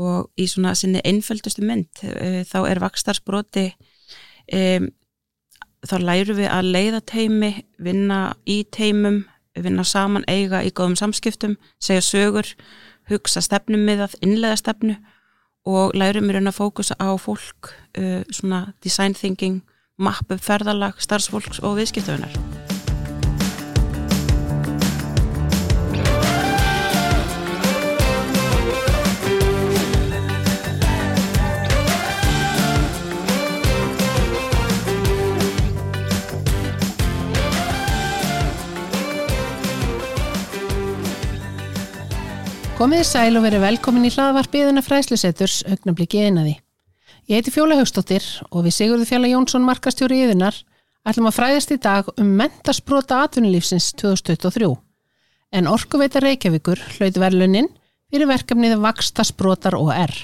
og í svona sinni einföldustu mynd uh, þá er vakstarspróti um, þá læru við að leiða teimi, vinna í teimum, vinna saman eiga í góðum samskiptum, segja sögur hugsa stefnum miðað, innlega stefnu og lærum raun að fókusa á fólk, uh, svona design thinking, mappu, ferðalag, starfsfólks og viðskiptöfunar. Komiði sæl og verið velkomin í hlaðvarpiðuna fræslusetturs augnabliki einaði. Ég heiti Fjóla Haugstóttir og við Sigurður Fjalla Jónsson markastjóri yðunar ætlum að fræðast í dag um mentasprota atvinnulífsins 2023. En Orkuveita Reykjavíkur hlaut verlunin fyrir verkefnið Vakstasprotar og R.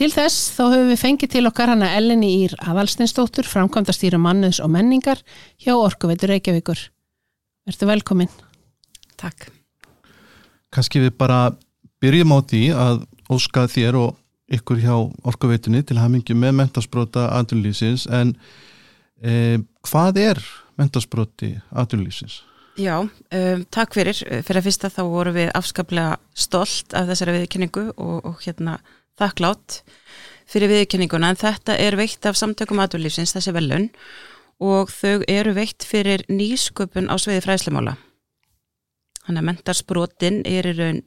Til þess þá höfum við fengið til okkar hana Eleni Ír Aðalstinsdóttur framkvæmda stýra mannuðs og menningar hjá Orkuveita Reykjavíkur. Verður velkomin. Takk kannski við bara byrjum á því að óska þér og ykkur hjá orkuveitunni til mikið með mentarspróta aðunlýsins en eh, hvað er mentarspróti aðunlýsins? Já, um, takk fyrir. Fyrir að fyrsta þá voru við afskaplega stolt af þessari viðkynningu og, og hérna þakklátt fyrir viðkynninguna en þetta er veitt af samtökum aðunlýsins, þessi velun og þau eru veitt fyrir nýsköpun á sveiði fræslumála. Þannig að mentarsbrotin er í raun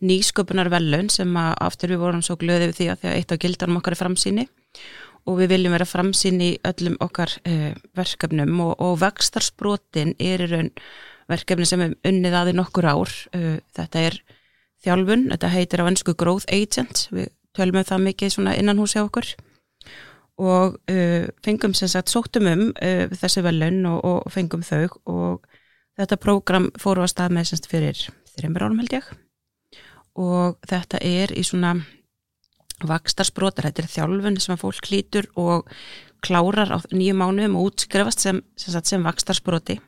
nýsköpunar velun sem að aftur við vorum svo glöðið við því að því að eitt á gildanum okkar er framsýni. Og við viljum vera framsýni í öllum okkar eh, verkefnum og, og vextarsbrotin er í raun verkefni sem er unnið aðið nokkur ár. Uh, þetta er þjálfun, þetta heitir á ennsku Growth Agent, við tölum um það mikið svona innan hús hjá okkur. Og uh, fengum sem sagt sóttum um uh, þessi velun og, og fengum þau og Þetta prógram fóru að stað með semst fyrir þreymur árum held ég. Og þetta er í svona vakstarsbrotar, þetta er þjálfun sem að fólk klítur og klárar á nýju mánuðum og útskrefast sem, sem, sem vakstarspróti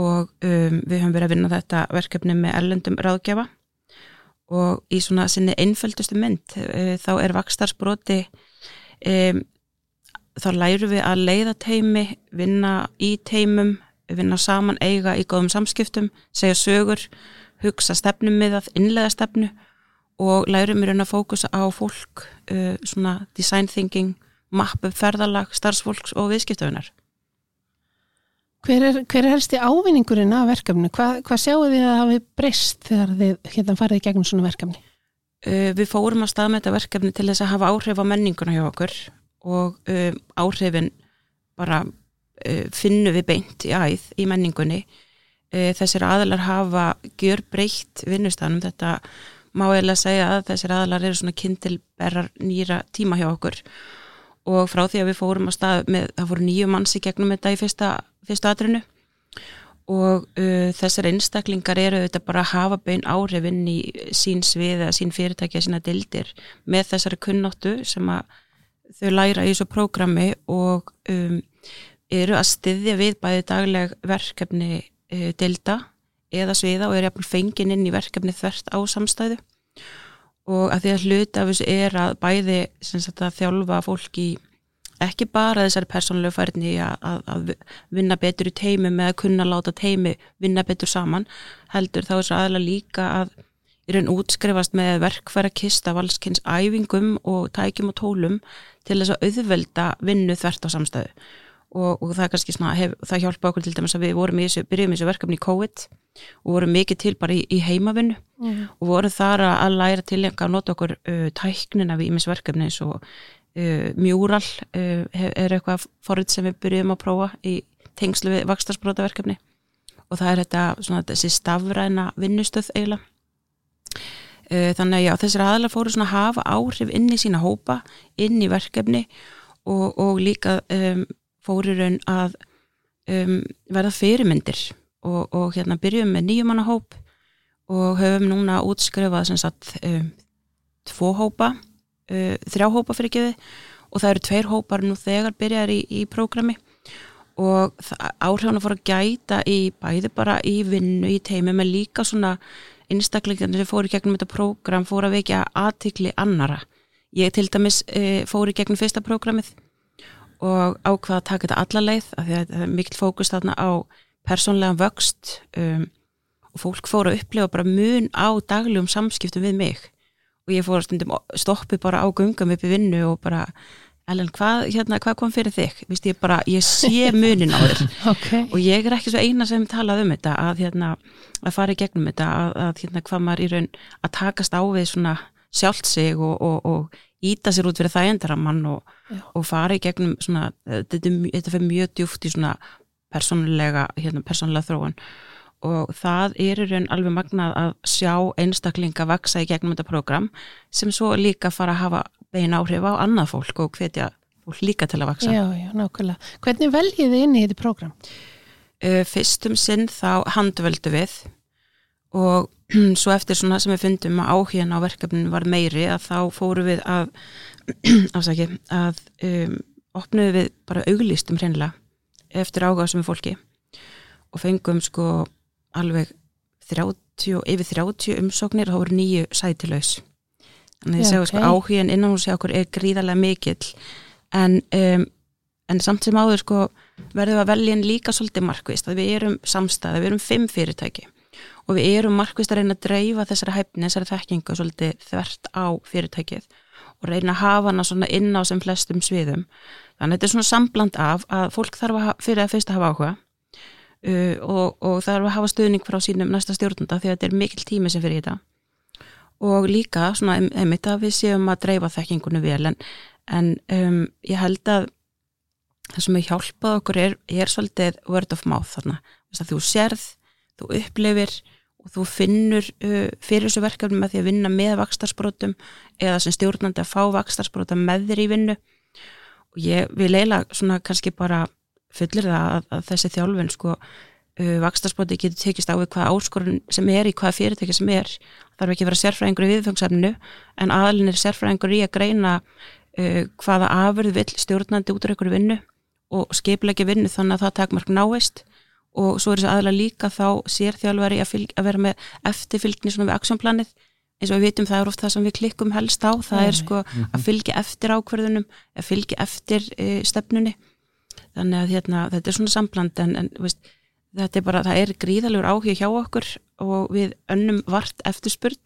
og um, við höfum verið að vinna þetta verkefni með ellendum ráðgjafa. Og í svona sinni einföldustu mynd uh, þá er vakstarspróti um, þá læru við að leiða teimi, vinna í teimum vinna saman eiga í góðum samskiptum, segja sögur, hugsa stefnum miðað, innlega stefnu og lærum raun að fókusa á fólk, uh, svona design thinking, mappu, ferðalag, starfsfólks og viðskiptöfunar. Hver er, hver er helsti ávinningurinn af verkefni? Hva, hvað sjáu þið að hafi breyst þegar þið hérna farið í gegnum svona verkefni? Uh, við fórum að þetta verkefni til þess að hafa áhrif á menninguna hjá okkur og uh, áhrifin bara uh, finnu við beint í æð í menningunni. Uh, þessir aðlar hafa gjör breytt vinnustanum þetta má eiginlega segja að þessir aðlar eru svona kindilberrar nýra tíma hjá okkur. Og frá því að við fórum á stað með, það fóru nýju manns í gegnum þetta í fyrsta, fyrsta atrinu og uh, þessar einstaklingar eru þetta bara að hafa bein áhrifinn í sín svið eða sín fyrirtækja sína dildir með þessari kunnáttu sem að þau læra í þessu prógrami og um, eru að styðja við bæði dagleg verkefni e, eh, delta eða sviða og eru jafnvel fengin inn í verkefni þvert á samstæðu. Og að því að hluta af þessu er að bæði sagt, að þjálfa fólki ekki bara þessari persónulegu færni að, að vinna betur í teimi með að kunna láta teimi vinna betur saman heldur þá er þessu aðla líka að í raun útskrifast með verkfæra kista valskynns æfingum og tækjum og tólum til þess að auðvelda vinnu þvert á samstæðu og, og það er kannski svona, hef, það hjálpa okkur til dæmis að við vorum í þessu, byrjum í þessu verkefni í COVID og vorum mikið til bara í, í heimavinnu mm. og vorum þar að læra til að nota okkur uh, tæknina við ímis verkefni eins og uh, mjúral uh, er eitthvað forrið sem við byrjum að prófa í tengslu við vakstarsbrótaverkefni og það er þetta svona þessi stafræna vinnustöð eiginlega uh, þannig að já, þessir aðlar fóru svona að hafa áhrif inn í sína hópa, inn í verkefni og, og líka um, fórirun að um, verða fyrirmyndir og, og hérna byrjum með nýjumannahóp og höfum núna útskrifað sem sagt um, tvo hópa, uh, þrjá hópa fyrir geði og það eru tveir hópar nú þegar byrjar í, í prógrami og áhrifuna fór að gæta í bæði bara í vinnu í teimi með líka svona einstaklingarnir sem fóru gegnum þetta prógram fóru að vekja aðtikli annara. Ég til dæmis e, fóru í gegnum fyrsta prógramið og ákvaða að taka þetta alla leið af því að það er mikil fókus þarna á persónlega vöxt um, og fólk fóru að upplifa bara mun á daglegum samskiptum við mig og ég fór að stundum stoppi bara á gungum upp í vinnu og bara Ellen, hvað, hérna, hvað kom fyrir þig? Vist, ég, bara, ég sé munin á þér okay. og ég er ekki svo eina sem talað um þetta að, hérna, að fara í gegnum þetta að, að hérna, hvað maður í raun að takast á við svona sjálft sig og, og, og íta sér út fyrir þægendaramann og, og fara í gegnum svona, þetta, þetta fyrir mjög djúft í svona persónulega, hérna, persónulega þróun og það er í raun alveg magnað að sjá einstaklinga vaksa í gegnum þetta program sem svo líka fara að hafa begin áhrif á annað fólk og hvetja fólk líka til að vaksa. Já, já, nákvæmlega. Hvernig veljið þið inn í þetta program? Uh, fyrstum sinn þá handvöldu við og svo eftir svona sem við fundum að áhugin á verkefninu var meiri að þá fóru við að afsaki, að um, opnuðu við bara auglýstum hreinlega eftir áhuga sem við fólki. Og fengum sko alveg 30, yfir 30 umsóknir og þá voru nýju sætilaus. Þannig að ég segja sko áhugin innan hús hjá okkur er gríðarlega mikill. En, um, en samt sem áður sko verðum við að velja líka svolítið markvist að við erum samstæði, við erum fimm fyrirtæki og við erum markvist að reyna að dreifa þessari hæfni, þessari þekkingu svolítið þvert á fyrirtækið og reyna að hafa hana svona inn á sem flestum sviðum. Þannig að þetta er svona sambland af að fólk þarf að fyrir að fyrst að hafa áhuga uh, og, og þarf að hafa stuðning frá sínum næsta stjórnunda því að þetta er mikil tími sem fyrir þetta. Og líka svona einmitt að við séum að dreifa þekkingunni vel en, en um, ég held að það sem er hjálpað okkur er, er svolítið word of mouth þarna. Þess að þú sérð, þú upplifir og þú finnur uh, fyrir þessu verkefni með því að vinna með vakstarsprótum eða sem stjórnandi að fá vakstarspróta með þér í vinnu. Og ég vil leila svona kannski bara fullir það að, að þessi þjálfun sko uh, vakstarspróti getur tekist á við hvaða áskorun sem er í hvaða fyrirtæki sem er. Þarf ekki að vera sérfræðingur í viðfengsefninu en aðalinn er sérfræðingur í að greina uh, hvaða afurð vill stjórnandi út af einhverju vinnu og skiplega vinnu þannig að það takmark náist og svo er þessi aðla líka þá sér þjálfari að, að vera með eftirfylgni svona við aksjónplanið eins og við vitum það er oft það sem við klikkum helst á. Það er sko að fylgja eftir ákverðunum að fylgja eftir e, stefnunni. Þannig að hérna, þetta er svona sambland en, en veist, þetta er bara, það er gríðalegur áhuga hjá okkur og við önnum vart eftirspurn.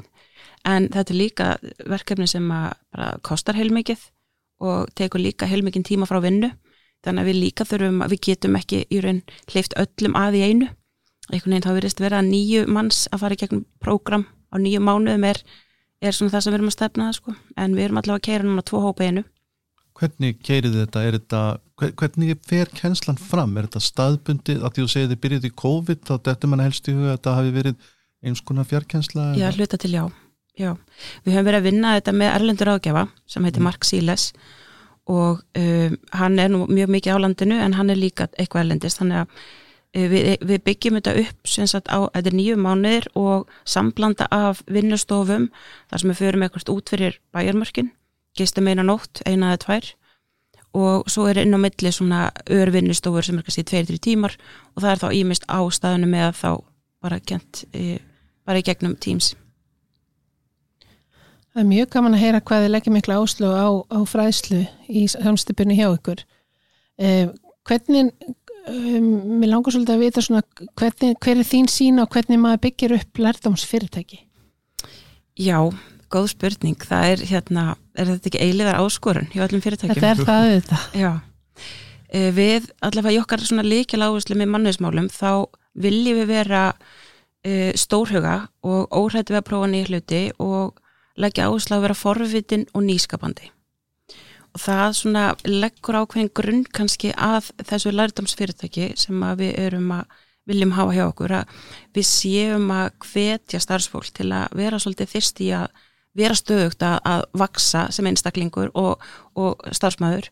En þetta er líka verkefni sem að kostar heilmikið og tekur líka heilmikið tíma frá vinnu þannig að við líka þurfum að við getum ekki í raun hleyft öllum að í einu einhvern veginn þá verðist vera nýju manns að fara í gegnum prógram á nýju mánuðum er, er svona það sem við erum að stefna það sko en við erum allavega að keira núna tvo hópa einu Hvernig keirið þetta? þetta hvernig fer kennslan fram? Er þetta staðbundið að því þú segið þið byrjuð í COVID þá dettur mann helst í huga að þetta hafi verið eins konar fjarkensla? Já, hluta til já. já. Við höfum verið að vinna þetta með Erlendur ágjafa sem heitir mm. Mark Síles og um, hann er nú mjög mikið á landinu en hann er líka eitthvað erlendist þannig að uh, við, við byggjum þetta upp sem sagt á, þetta er nýju mánuðir og samblanda af vinnustofum þar sem við förum eitthvað út fyrir bæjarmörkin, gistum eina nótt eina eða tvær og svo er inn á milli svona örvinnustofur sem er kannski tveir-tri tímar og það er þá ímist á staðinu með þá bara kent e, bara í gegnum Teams Það er mjög gaman að heyra hvað þið leggja miklu áslú á, á fræðslu í samstipurni hjá ykkur. Eh, hvernig, um, mér langar svolítið að vita svona, hvernig, hver er þín sína og hvernig maður byggir upp lærdámsfyrirtæki? Já, góð spurning. Það er hérna, er þetta ekki eiligar áskorun hjá öllum fyrirtækjum? Þetta er það auðvitað. Já. Eh, við, allavega í okkar svona líkjal áherslu með mannusmálum, þá viljum við vera eh, stórhuga og óhrættu við að prófa nýja hluti og leggja áherslu að vera forvitin og nýskapandi. Og það svona leggur ákveðin grunn kannski að þessu lærdomsfyrirtæki sem við erum að viljum hafa hjá okkur að við séum að hvetja starfsfólk til að vera svolítið fyrst í að vera stöðugt að, að vaksa sem einstaklingur og, og starfsmæður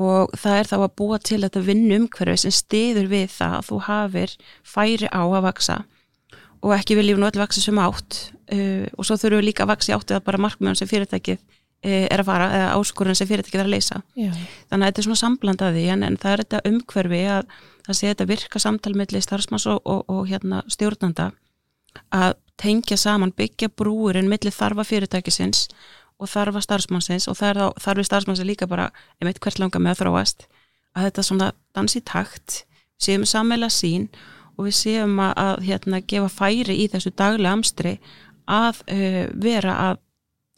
og það er þá að búa til þetta vinnum hverju sem stiður við það að þú hafir færi á að vaksa. Og ekki viljum nú öll vaksa sem átt uh, og svo þurfum við líka að vaksa í áttu að bara markmjöðun sem fyrirtækið uh, er að fara eða áskorun sem fyrirtækið er að leysa Já. þannig að þetta er svona samblandaði en, en það er þetta umhverfi að það sé þetta virka samtalmiðli starfsmanns og, og, og hérna, stjórnanda að tengja saman, byggja brúurinn millir þarfa fyrirtækisins og þarfa starfsmannsins og þar þarfi starfsmannsins líka bara, ef eitt hvert langa með að þróast að þetta svona dansi takt séum sammeila sín og við séum að, að hérna, gefa færi í þessu daglega amstri að uh, vera að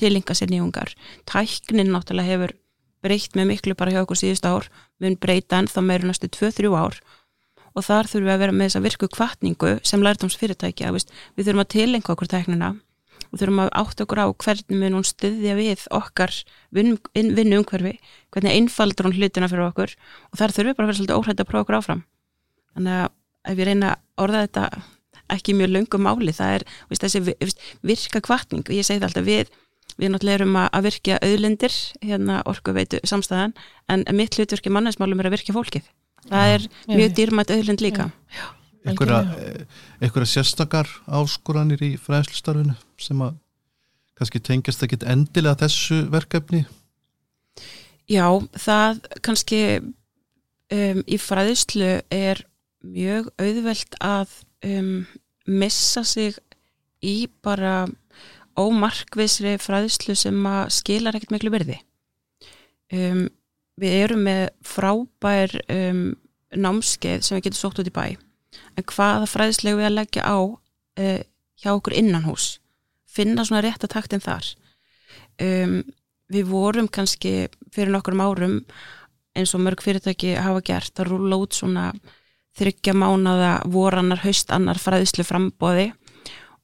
tilinga sér nýjungar. Tæknin náttúrulega hefur breytt með miklu bara hjá okkur síðust ár, mun breyta en þá meður næstu 2-3 ár og þar þurfum við að vera með þessa virku kvartningu sem lærdoms fyrirtækja, við þurfum að tilenga okkur tæknina og þurfum að átt okkur á hvernig við nún styðja við okkar vinnu umhverfi, hvernig einfaldur hún hlutina fyrir okkur og þar þurfum við bara að vera svolítið óhætt að prófa okkur áfram. Þannig að ef ég reyna að orða þetta ekki mjög löngum máli, það er veist, þessi virka kvartning og ég segi það alltaf við Við náttúrulega erum að virkja auðlindir, hérna orku veitu samstæðan, en mitt hlutverki mannesmálum er að virkja fólkið. Það er mjög dýrmætt auðlind líka. Einhverja sérstakar áskoranir í fræðslustarfinu sem að kannski tengjast ekki endilega þessu verkefni? Já, það kannski um, í fræðslu er mjög auðvelt að um, missa sig í bara ómarkvisri fræðslu sem að skilar ekkert miklu verði um, við erum með frábær um, námskeið sem við getum sótt út í bæ. En hvaða fræðislegu við að leggja á uh, hjá okkur innan hús finna svona rétt að taktin þar. Um, við vorum kannski fyrir nokkur árum eins og mörg fyrirtæki hafa gert að rúla út svona þryggja mánada vorannar, haustannar fræðislu frambóði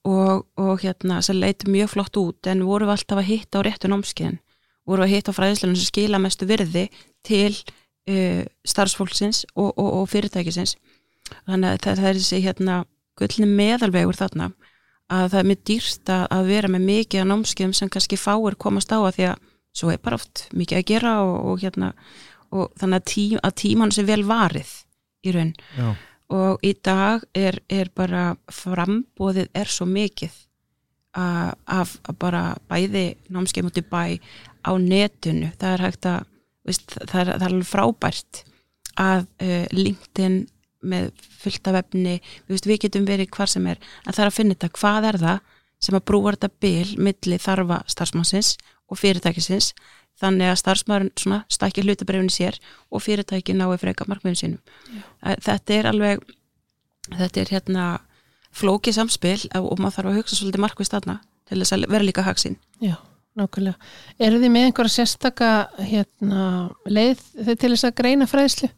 og, og hérna sem leiti mjög flott út en voru við alltaf að hitta á réttu námskeiðin. Voru að hitta á fræðislunum sem skila mestu virði til uh, starfsfólksins og, og, og fyrirtækisins. Þannig að það er þessi hérna gullni meðalvegur þarna að það er mjög dýrst að vera með mikið að námskeiðum sem kannski fáir komast á að því að svo er bara oft mikið að gera og, hérna og þannig að, tím, að tíman sé vel varið í raun. Já. og í dag er, er bara frambóðið er svo mikið af bara bæði námskeið mútið bæ á netinu, það er hægt að veist, það, er, það er alveg frábært að uh, LinkedIn með fullta vefni við, við getum verið hvar sem er en það er að finna þetta, hvað er það sem að brúa þetta bil milli þarfa starfsmannsins og fyrirtækisins þannig að starfsmæðurinn stakki hlutabrefni sér og fyrirtæki nái freka markmiðum sínum. Já. Þetta er alveg þetta er hérna flókið samspil og maður þarf að hugsa svolítið markvist aðna til þess að vera líka haksinn. Já nákvæmlega. Eru þið með einhverja sérstaka hérna, leið til þess að greina fræðslu?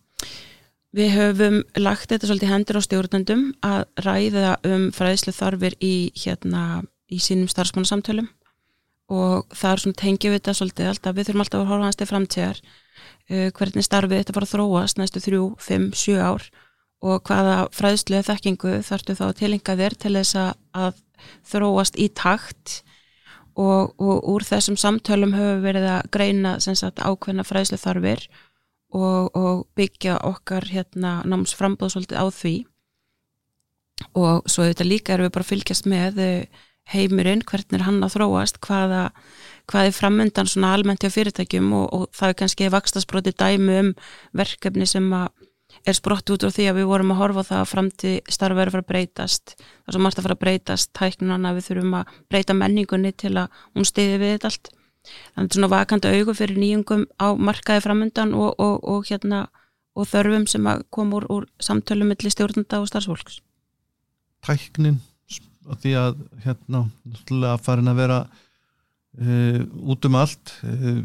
Við höfum lagt þetta svolítið hendur á stjórnendum að ræða um fræðslu þarfir í, hérna, í sínum starfsmannasamtölum og það er svona tengjum við þetta svolítið alltaf, við þurfum alltaf að horfa hans til framtíðar uh, hvernig starfið þetta fara að þróast næstu þrjú, fimm, sjö ár og hvaða fræðslu eða þekkingu þartu þá að tilenga þér til þess að þróast í takt. Og, og úr þessum samtölum höfum verið að greina sagt, ákveðna fræðslu þarfir og, og byggja okkar hérna, námsframbóð svolítið á því. Og svo þetta líka erum við bara að fylgjast með eh, heimurinn, hvernig er hann að þróast hvaða, hvað er framöndan svona almennt hjá fyrirtækjum og, og það er kannski vakstasbroti dæmi um verkefni sem að er sprott út á því að við vorum að horfa það að framtíð starf verður að fara að breytast það er svo margt að fara að breytast tæknuna við þurfum að breyta menningunni til að hún stiði við þetta allt. Þannig svona vakandi augu fyrir nýjungum á markaði framöndan og, og, og hérna og þörfum sem að koma úr, úr samtölu millir stjórnanda og starfsfólks. Tæknin því að hérna farin að vera uh, út um allt uh,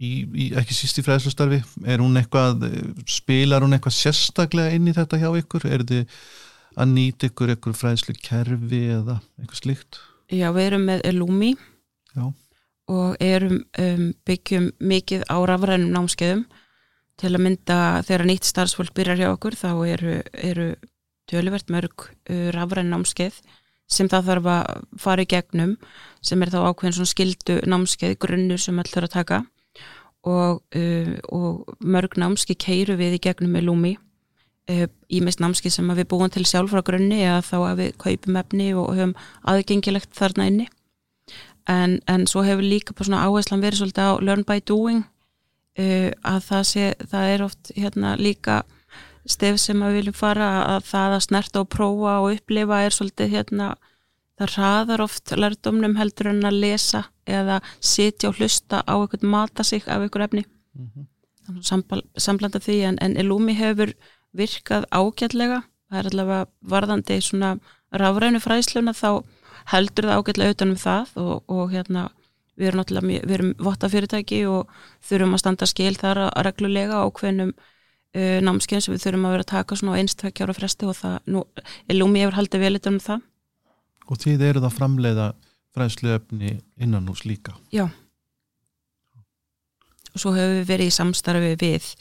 í, í, ekki síst í fræðslustarfi. Er hún eitthvað, spilar hún eitthvað sérstaklega inn í þetta hjá ykkur? Er þið að nýta ykkur eitthvað fræðslu kerfi eða eitthvað slíkt? Já, við erum með Lumi Já. og erum um, byggjum mikið á rafrænum námskeiðum. Til að mynda þegar nýtt starfsfólk byrjar hjá okkur þá eru, eru töluvert mörg uh, rafræn námskeið sem það þarf að fara í gegnum sem er þá ákveðin skildu námskeið, grunnur sem öll þarf að taka. Og, uh, og mörg námski keiru við í gegnum með lúmi uh, námski sem við búum til sjálf frá grunni eða þá að við kaupum efni og höfum aðgengilegt þarna inni. En, en svo hefur líka på svona áherslan verið svolítið á learn by doing uh, að það, sé, það er oft hérna líka stef sem við viljum fara að það að snerta og prófa og upplifa er svolítið hérna það hraðar oft lærdomnum heldur en að lesa eða sitja og hlusta á eitthvað mata sig af eitthvað efni. Þannig sambal, samblanda því en, en Elúmi hefur virkað ágætlega. Það er allavega varðandi svona rafrænu fræsluna þá heldur það ágætlega utanum það og, og hérna við erum náttúrulega, við erum votta fyrirtæki og þurfum að standa skil þar að reglulega á hvenum uh, námskeið sem við þurfum að vera að taka svona á einstakjára fresti og það, nú, Elúmi hefur haldið vel utanum það? Og þið eruð að framleiða fræðsluefni innan hús líka? Já. Og svo hefur við verið í samstarfi við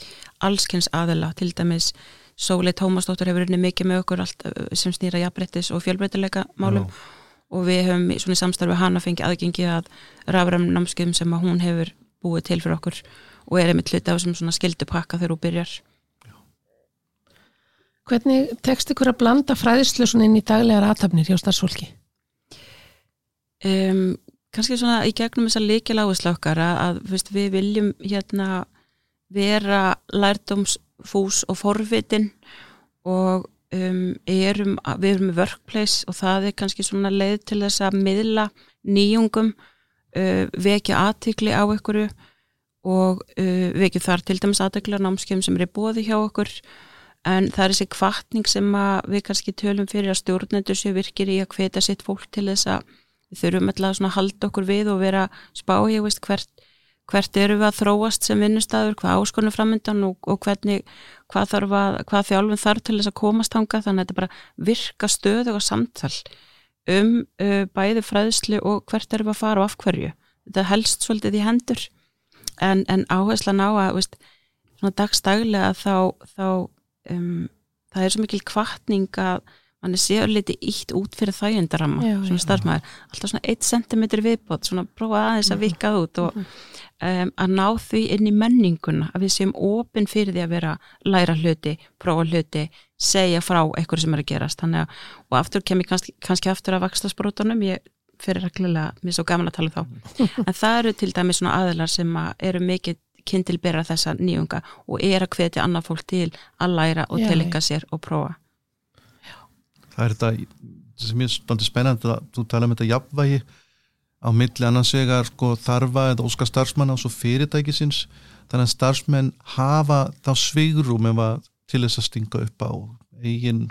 allskens aðila, til dæmis Sólei Tómasdóttur hefur unni mikið með okkur allt uh, sem snýra jafnbrettis og fjölbreytileika málum Já. og við höfum í svona samstarfi hana fengið aðgengi að rafræm námskeiðum sem að hún hefur búið til fyrir okkur og er einmitt hluti af þessum svona skildupakka þegar hún byrjar Hvernig tekst ykkur að blanda inn í daglegar aðtapnir hjá starfsfólki? um, kannski svona í gegnum þessa líkil áherslu okkar að, að við viljum hérna vera lærdómsfús og forvitin og um, erum, við erum með workplace og það er kannski svona leið til þess að miðla nýjungum uh, vekja aðtikli á ykkur og uh, vekja þar til dæmis aðtikli á námskeiðum sem er í bóði hjá okkur en það er þessi kvartning sem við kannski tölum fyrir að stjórnendur séu virkir í að hveta sitt fólk til þess að við þurfum alltaf að halda okkur við og vera spá ég veist hvert, hvert eru við að þróast sem vinnustæður, hvað áskonum framöndan og, og hvernig, hvað, að, hvað þjálfum þarf til þess að komast hanga þannig að þetta bara virka stöðu og samtal um uh, bæði fræðslu og hvert eru við að fara og af hverju. Þetta helst svolítið í hendur. En, en áherslan á að veist, dagstaglega þá, þá um, það er svo mikil kvartning að mann er sér liti ítt út fyrir þægendaramma Já, svona já. starfsmæður, alltaf svona 1 cm viðbót, svona prófa aðeins að vika það út og um, að ná því inn í menninguna, að við séum opinn fyrir því að vera læra hluti, prófa hluti segja frá eitthvað sem er að gerast. Þannig að, og aftur kem ég kannski, kannski aftur að vaksta sprótunum, ég fyrir reglulega, mér er svo gaman að tala um þá. En það eru til dæmis svona aðilar sem að eru mikið kynntilbera þessa nýjunga og er að hvetja annað fólk til að læra og Já, tilika sér og prófa. Það er þetta sem er standi spennandi að þú tala um þetta jafnvægi á milli annars vegar sko þarfa eða óska starfsmanna og svo fyrirtækisins þannig að starfsmenn hafa þá svigrum ef að til þess að stinga upp á eigin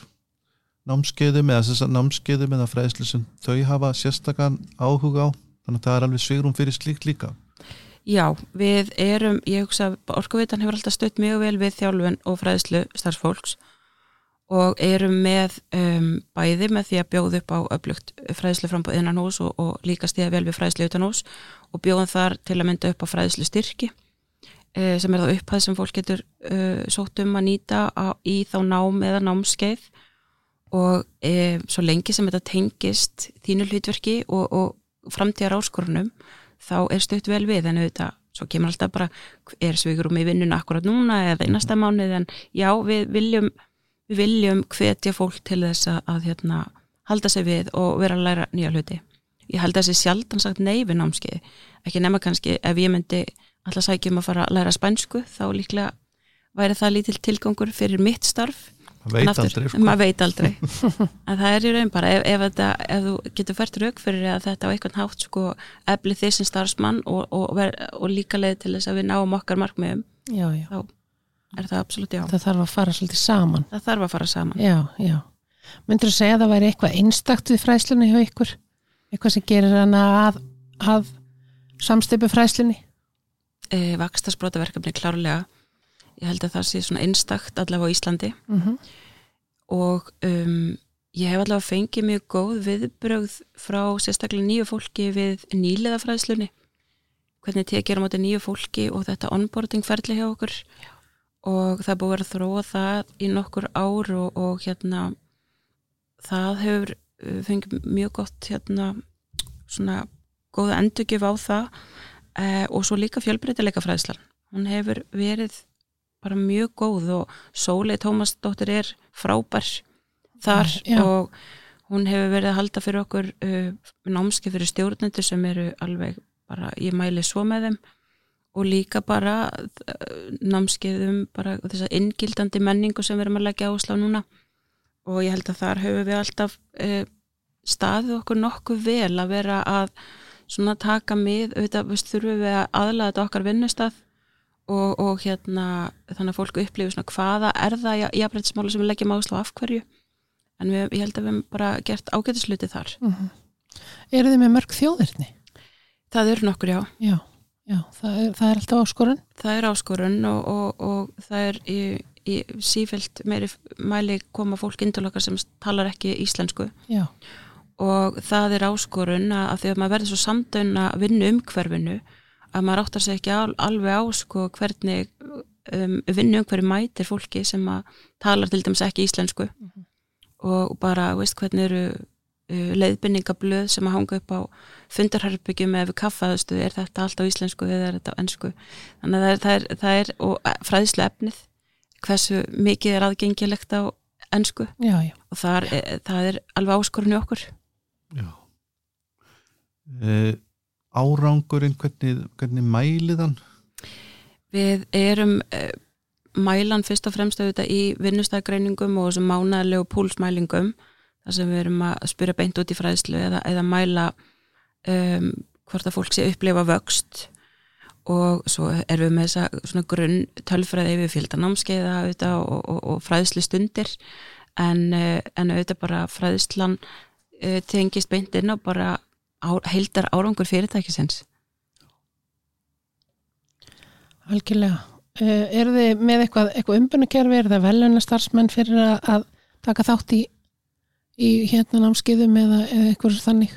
námskeiðum eða þess að námskeiðum eða fræðslu sem þau hafa sérstakann áhuga á. Þannig að það er alveg svigrum fyrir slíkt líka Já, við erum, ég hugsa að Orkuveitan hefur alltaf stutt mjög vel við þjálfun og fræðslu starfsfólks og erum með um, bæði með því að bjóða upp á öflugt fræðslu frambúð innan hús og, og líka stíða vel við fræðslu utan hús og bjóðum þar til að mynda upp á fræðslu styrki eh, sem er þá upphæð sem fólk getur uh, sótt um að nýta á, í þá nám eða námskeið og eh, svo lengi sem þetta tengist þínu hlutverki og, og framtíðar áskorunum þá er stutt vel við en auðvitað svo kemur alltaf bara er svigurum í vinnuna akkurat núna eða í næsta mánuð en já við viljum við viljum hvetja fólk til þess að, að hérna, halda sig við og vera að læra nýja hluti. Ég held að þessi sjaldan sagt nei við námskeið, ekki nema kannski ef ég myndi alltaf sækjum að fara að læra spænsku þá líklega væri það lítill tilgangur fyrir mitt starf veit aftur, aldrei sko. maður veit aldrei en það er í raun bara ef, ef, þetta, ef þú getur fært rauk fyrir að þetta á einhvern hátt sko efli þið sem starfsmann og, og, ver, og líka leið til þess að við náum okkar markmiðum Já, já. er það absolutt já, Það þarf að fara svolítið saman. það þarf að fara saman Já, já. Myndur þú segja að það væri eitthvað einstakt við fræslunni hjá ykkur? Eitthvað sem gerir hana að, að samstöpu fræslunni? e, vakstasbrota verkefni klárlega ég held að það sé svona einstakt allavega á Íslandi. Mm og um, ég hef allavega fengið mjög góð viðbrögð frá sérstaklega nýju fólki við nýliðafræðslunni. Hvernig tekið á móti nýju fólki og þetta onboarding ferli hjá okkur. Og það búið að þróa það í nokkur ár og, og hérna það hefur uh, fengið mjög gott hérna svona góða endurgjöf á það. Eh, og svo líka fjölbreytileika fræðslan hún hefur verið bara mjög góð og Sólei Tómasdóttir er frábær þar Já. og hún hefur verið að halda fyrir okkur uh, námski fyrir stjórnendur sem eru alveg bara, ég mæli svo með þeim. Og líka bara uh, námskeiðum bara þess að inngildandi menningu sem við erum að leggja áherslu á núna. Og ég held að þar höfum við alltaf uh, staðið okkur nokkuð vel að vera að svona taka mið, auðvitað þurfum við að aðlaða þetta okkar vinnustaf og, og hérna þannig að fólku upplifu svona hvaða er það jafnbrettismáli sem við leggjum áslá af hverju en við, ég held að við hefum bara gert ágætisluti þar. Mm -hmm. Eru þið með mörg þjóðirni? Það eru nokkur, já. Já, já það, er, það er alltaf áskorun? Það er áskorun og, og, og það er í, í sífælt meiri mæli koma fólk indulokar sem talar ekki íslensku. Já og það er áskorun að því að maður verður svo samdöun að vinna umhverfinu að maður áttar sig ekki alveg á sko hvernig um, vinna umhverfi mætir fólki sem að talar til dæmis ekki íslensku. Mm -hmm. og bara veist hvernig eru uh, leiðbynningablöð sem að hanga upp á fundarherbyggjum eða kaffaðustu er þetta allt á íslensku eða er þetta á ennsku þannig að það er, það er, það er og fræðislega efnið hversu mikið er aðgengilegt á ennsku já, já. og það er, það er alveg áskorun í okkur. Já. E, Árangurinn, hvernig, hvernig mælið hann? Við erum e, mælan fyrst og fremst auðvitað í vinnustæðgreiningum og þessum mánæðilegu púlsmælingum þar sem við erum að spyrja beint út í fræðslu eða, eða mæla um, hvort að fólk sé upplefa vöxt og svo erum við með þessa grunn tölfræði yfir fjöldanámskeiða og, og, og fræðslu stundir en, en auðvitað bara fræðslan uh, tengist beint inn á bara á, heildar árangur fyrirtækisins? Algjörlega. Uh, eru þið með eitthvað, eitthvað umbunarkerfi? Er það veluna starfsmenn fyrir að, taka þátt í, í hérna námskiðum eða, eða eitthvað þannig?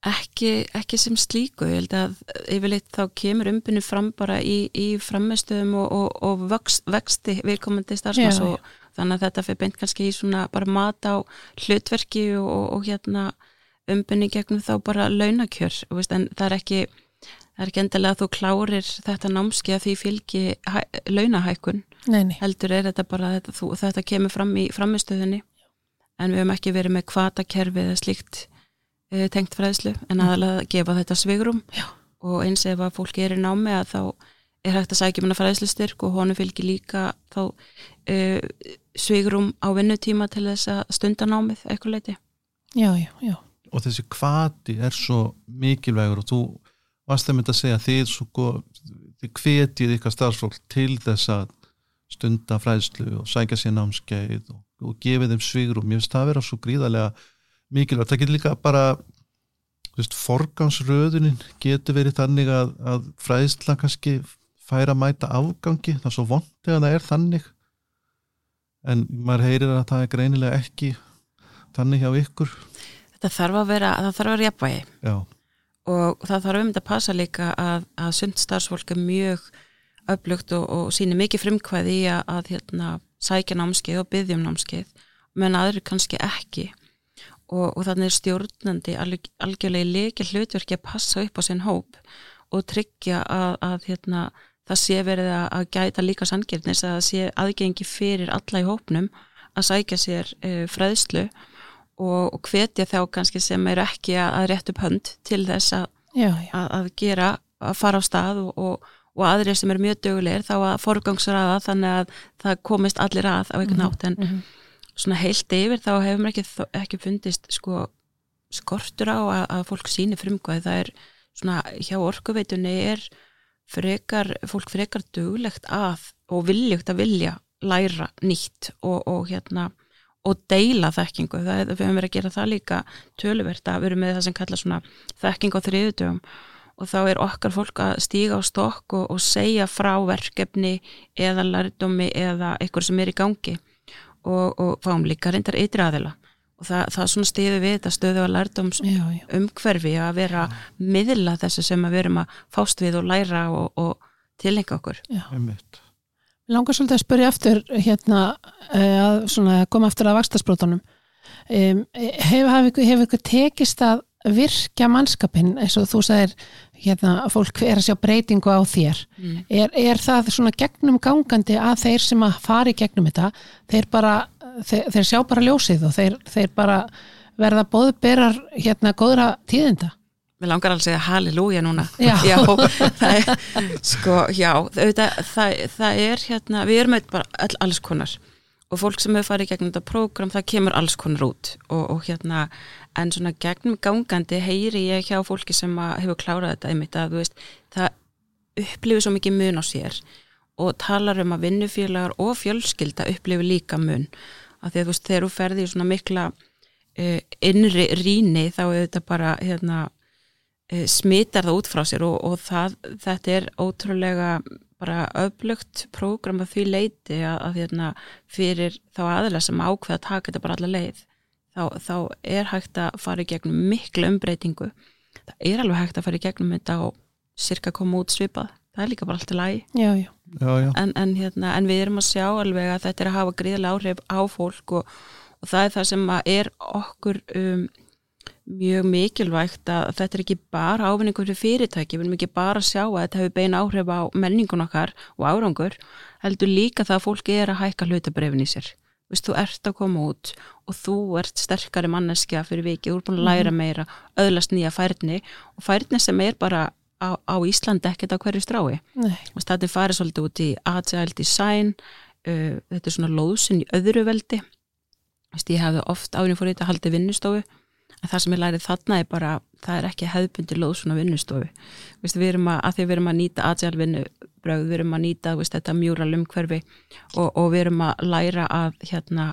Ekki, ekki sem slíku, ég held að yfirleitt þá kemur umbunni fram bara í, í frammeðstöðum og, og, og vöxt, vexti viðkomandi starfsmanns og þannig að þetta fyrir beint kannski í svona bara mat á hlutverki og, og hérna umbunni gegnum þá bara launakjör, veist, en það er ekki það er ekki endilega að þú klárir þetta námski að því fylgi launahækun, nei, nei. heldur er þetta bara þetta, þú, þetta kemur fram í framistöðunni en við hefum ekki verið með kvatakerfi eða slíkt e, tengt fræðslu en aðalega að gefa þetta svigrum Já. og eins ef að fólki er í námi að þá er hægt að sækja um hana fræðslustyrk og honu fylgir líka þá e, svigrum á vinnutíma til þess að stundanámið eitthvað leiti. Já, já, já. Og þessi kvati er svo mikilvægur og þú varst að mynda að segja þið, svo, þið kvetið ykkar starfsfólk til þess að stunda fræðslu og sækja sér námskeið og, og gefið þeim svigrum. Ég finnst það að vera svo gríðarlega mikilvægt. Það getur líka bara veist, forgansröðunin getur verið þannig að, að fræðsla kannski færa að mæta afgangi, það er svo vondið að það er þannig en maður heyrir að það er greinilega ekki þannig hjá ykkur Þetta þarf að vera, það þarf að vera jafnvægi. Já. og það þarf um þetta að passa líka að, að sund starfsfólk er mjög öflugt og, og sínir mikið frumkvæði í að, að hérna, sækja námskeið og byggjum námskeið menn aðri kannski ekki. Og, og þannig er stjórnandi alg, algjörlega í leiki hlutverki að passa upp á sinn hóp og tryggja að, að hérna það sé verið að gæta líka sangirnis að það sé aðgengi fyrir alla í hópnum að sækja sér uh, fræðslu og, og hvetja þá kannski sem er ekki að, að rétt upp hönd til þess að, já, já. að, að gera, að fara á stað og, og, og aðrir sem er mjög dögulegir þá að forgangsraða þannig að það komist allir að á einhvern nátt en mm -hmm. svona heilt yfir þá hefur mér ekki, ekki fundist sko skortur á að fólk síni frumkvæði það er svona hjá orkuveitunni er frekar, fólk frekar duglegt að og viljugt að vilja læra nýtt og, og hérna og deila þekkingu, það er, við höfum verið að gera það líka töluvert að við erum með það sem kalla svona þekking á þriðutöfum og þá er okkar fólk að stíga á stokk og, og segja frá verkefni eða lærdómi eða eitthvað sem er í gangi. Og, og fáum líka reyndar ytri aðila. Og það, það svona stiði við þetta stöðu að lærdóms umhverfi að vera já. miðla þessu sem að verum að fást við og læra og, og tilhenga okkur Langar svolítið að spyrja eftir hérna eh, að svona, koma eftir að vakstasbrótunum um, hefur hef ykkur tekist að virkja mannskapin eins og þú sagðir hérna að fólk er að sjá breytingu á þér? Mm. er, er það svona gegnum gangandi að þeir sem að fari gegnum þetta þeir bara þeir, þeir sjá bara ljósið og þeir, þeir bara verða bóðberar hérna góðra tíðinda Mér langar alveg að segja halleluja núna. Já, já það er, sko, já, það, það, það er hérna, við erum auðvitað bara all, alls konar. Og fólk sem hefur farið gegnum þetta prógram það kemur alls konar út. Og, og hérna en svona gegnum gangandi heyri ég hjá fólki sem hefur klárað þetta einmitt að veist, það upplifir svo mikið mun á sér. Og talar um að vinnufélagar og fjölskylda upplifir líka mun. Að því að þú veist þegar þú ferði í svona mikla uh, innri ríni þá er þetta bara hérna, smitar það út frá sér og, og það, þetta er ótrúlega bara öflugt prógram að því leiti að, að hérna, fyrir þá aðeins sem ákveða að taka þetta bara alla leið þá, þá er hægt að fara í gegnum miklu umbreytingu. Það er alveg hægt að fara í gegnum þetta og cirka koma út svipað. Það er líka bara allt í lagi. En, en, hérna, en við erum að sjá alveg að þetta er að hafa gríðilega áhrif á fólk og, og það er það sem er okkur um, mjög mikilvægt að þetta er ekki bara ávinningur fyrir fyrirtæki, við erum ekki bara að sjá að þetta hefur beina áhrif á menningun okkar og árangur, heldur líka það að fólki er að hækka hlutabrefin í sér. Vist, þú ert að koma út og þú ert sterkari manneskja fyrir viki, þú ert búin að læra mhm. meira, öðlast nýja færni og færni sem er bara á, á Íslandi ekkert á hverju strái. Þetta er farið svolítið út í agile design uh, þetta er svona lóðsinn í öðru veldi. Vist, ég hefði oft árin fór þetta haldið vinnustofu en það sem ég lærið þarna er bara það er ekki hefðbundi loð svona vinnustofu. Vist, við erum að, að því við erum að nýta agile vinnubröð, við erum að nýta veist, þetta mjúral umhverfi og, og við erum að læra að hérna,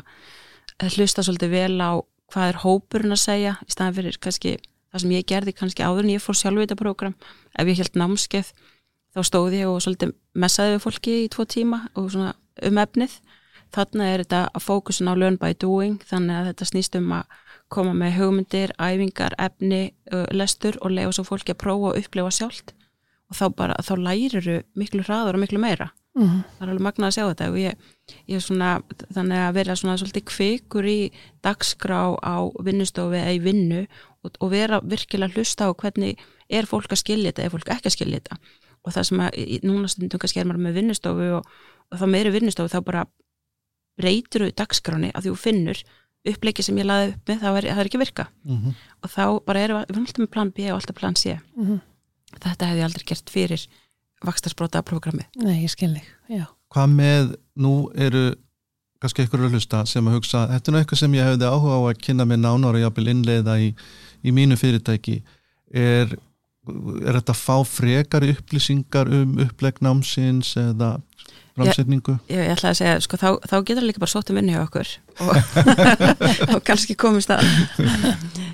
hlusta svolítið vel á hvað er hópurinn að segja í staðan fyrir kannski það sem ég gerði kannski áður en ég fór sjálf í þetta program ef ég held námskeið þá stóði ég og svolítið messaði við fólki í tvo tíma og svona um efnið. Þarna er þetta að fókusin á learn by doing þannig að þetta snýst um að koma með hugmyndir, æfingar, efni, lestur og lega svo fólki að prófa og upplefa sjálft og þá bara, þá læriru miklu hraður og miklu meira. Mm -hmm. Það er alveg magnað að sjá þetta og ég, ég er svona, þannig að vera svona svolítið kvikur í dagskrá á vinnustofi eða í vinnu og, og vera virkilega hlusta á hvernig er fólk að skilja þetta, er fólk ekki að skilja þetta og það sem að núna stundum kannski er maður með vinnustofu og, og þá meiri vinnustofu þá bara breytir þau dagskráni að þú finnur uppleiki sem ég laði upp með, það er, það er ekki virka mm -hmm. og þá bara erum við alltaf með plan B og alltaf plan C mm -hmm. þetta hefði aldrei gert fyrir vakstarspróta programmi. Nei, ég skil þig, já. Hvað með, nú eru kannski einhverju að hlusta sem að hugsa þetta er nú eitthvað sem ég hefði áhuga á að kynna með nánar og jápil innleiða í, í mínu fyrirtæki er, er þetta að fá frekari upplýsingar um upplegnámsins eða framsetningu. Ég, ég ætla að segja, sko, þá, þá getur það líka bara sótt um vinni hjá okkur og, og kannski komist að.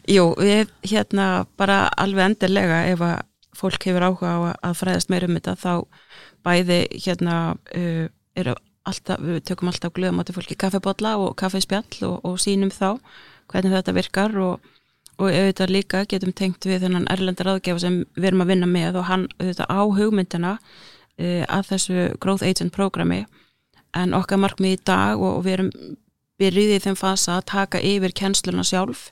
Jú, við hérna bara alveg endilega ef að fólk hefur áhuga á að fræðast meira um þetta þá bæði hérna uh, eru alltaf, við tökum alltaf glöðum átti fólki kaffebotla og kaffespjall og, og sínum þá hvernig þetta virkar og, og auðvitað líka getum tengt við þennan erlendar aðgefa sem við erum að vinna með og hann auðvitað á hugmyndina uh, að þessu Growth Agent programmi en okkar markmið í dag og, og við erum byrjuðið í þeim fasa að taka yfir kjensluna sjálf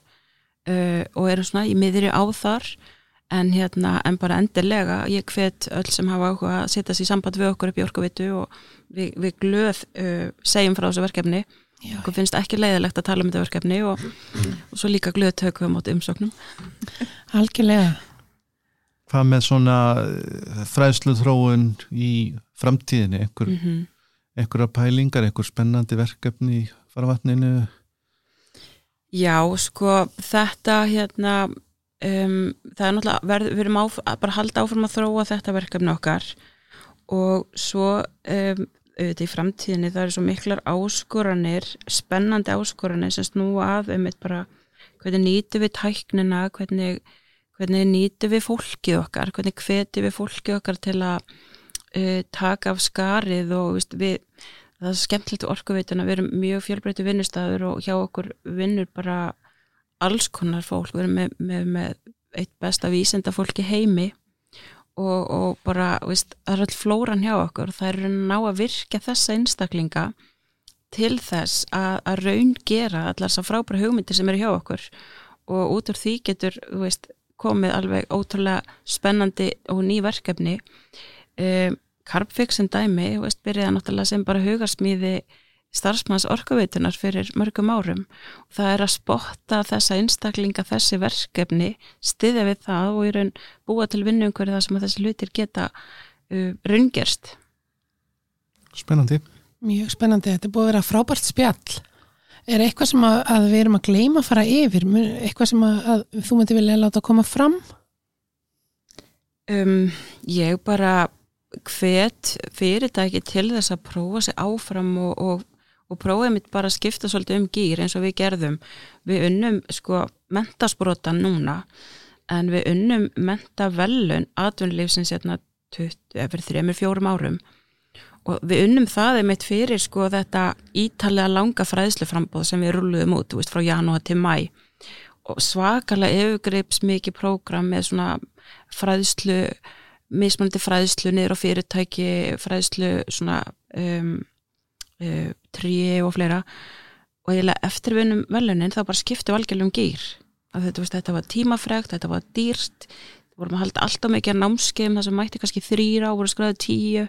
uh, og erum svona í miðri á þar. En hérna, en bara endilega ég hvet öll sem hafa áhuga að setja sér í samband við okkur upp í orkuvitu og við, við glöð uh, segjum frá þessu verkefni. Já, okkur finnst ekki leiðilegt að tala um þetta verkefni og, og svo líka glöð tökum á umsóknum. Algjörlega hvað með svona eh, fræðslu þróun í framtíðinni, einhver, mm -hmm. einhverja pælingar, einhver spennandi verkefni í farvatninu? Já, sko þetta hérna um, það er náttúrulega, verð, við erum áf, bara halda áfram að þróa þetta verkefni okkar og svo um, auðvitað í framtíðinni það eru svo miklar áskoranir spennandi áskoranir sem snúa að um eitt bara hvernig nýtu við tæknina, hvernig hvernig nýtum við fólkið okkar, hvernig hvetjum við fólkið okkar til að uh, taka af skarið og veist, við, það er skemmtilegt orkuveituna, við erum mjög fjölbreytið vinnustæður og hjá okkur vinnur bara alls konar fólk, við erum með, með, með eitt besta vísenda fólki heimi og, og bara, veist, það er all flóran hjá okkur. Það er ná að virka þessa einstaklinga til þess að, að raun gera allar þessar frábæra hugmyndir sem eru hjá okkur. Og út úr því getur, þú veist, komið alveg ótrúlega spennandi og ný verkefni. Um, Carbfix sem dæmi, veist, byrjaði náttúrulega sem bara hugarsmíði starfsmanns orkuveitunar fyrir mörgum árum. Og það er að spotta þessa einstaklinga, þessi verkefni stiðja við það og í raun búa til vinnum hverju það sem að þessi hlutir geta uh, raungerst. Spennandi. Mjög spennandi, þetta er búið að vera frábært spjall. Er eitthvað sem að, að við erum að gleyma að fara yfir? Eitthvað sem að, að þú myndi vilja láta koma fram? Um, ég bara hvet fyrirtæki til þess að prófa sig áfram og, og, og prófaði mitt bara að skipta svolítið um gýr eins og við gerðum. Við unnum sko mentaspróta núna en við unnum mentavellun atvinnulífsins hérna 20, eða fyrir þremur fjórum árum og við unnum það einmitt fyrir sko þetta ítalega langa fræðsluframbóð sem við rulluðum út, þú veist, frá janúar til mæ og svakalega yfirgrips mikið prógram með svona fræðslu, mismunandi fræðslu niður á fyrirtæki, fræðslu svona um, uh, tríi og fleira. Og eiginlega eftir við unnum velunin þá bara skiptu algjörlega um gýr að þetta, veist, þetta var tímafregt, þetta var dýrt. Vorum að halda alltaf mikið að námskeim það sem mætti kannski þrýra og voru skræðið tíu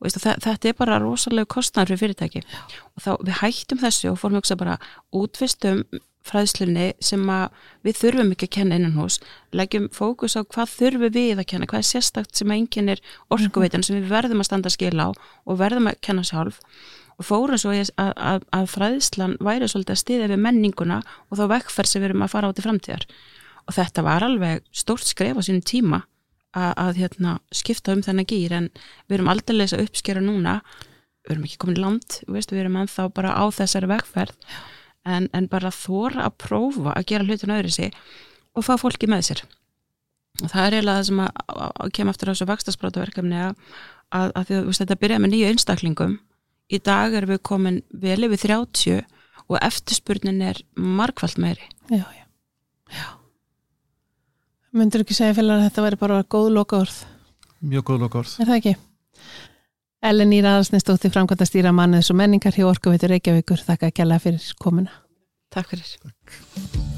og það, þetta er bara rosalega kostnæður fyrir fyrirtæki. Já. og þá við hættum þessu og fórum hugsa bara útvistum fræðslunni sem að við þurfum ekki að kenna innan hús, leggjum fókus á hvað þurfum við að kenna, hvað er sérstakt sem enginn er orkuveitin sem við verðum að standa að skila á og verðum að kenna sjálf. Og fórum svo að, að, að fræðslan væri svolítið að stiðja við menninguna og þá vekkferð sem við erum að fara á til framtíðar. Og þetta var alveg stórt skref á sínum tíma að, að hérna, skipta um þennan gýr en við erum aldrei að uppskera núna. Við erum ekki komin land, við, við erum ennþá bara á þessari vekkferð en, en bara þóra að prófa að gera hlutin öðru sig og fá fólki með sér. Og það er eiginlega það sem að, að, að kemur eftir þessu vakstasbrátaverkefni að, að því, veist, þetta byrja með nýju einstaklingum. Í dag erum við komin vel yfir 30 og eftirspurnin er markvallt meiri. Já, já, já. Myndur ekki segja félag að þetta væri bara góð loka orð? Mjög góð loka orð. Er það ekki? Ellen Íra Aðalsnesdóttir framkvæmda stýra manniðs og menningar hjá Orkuveitur Reykjavíkur. Þakka að kella fyrir komuna. Takk fyrir. Takk.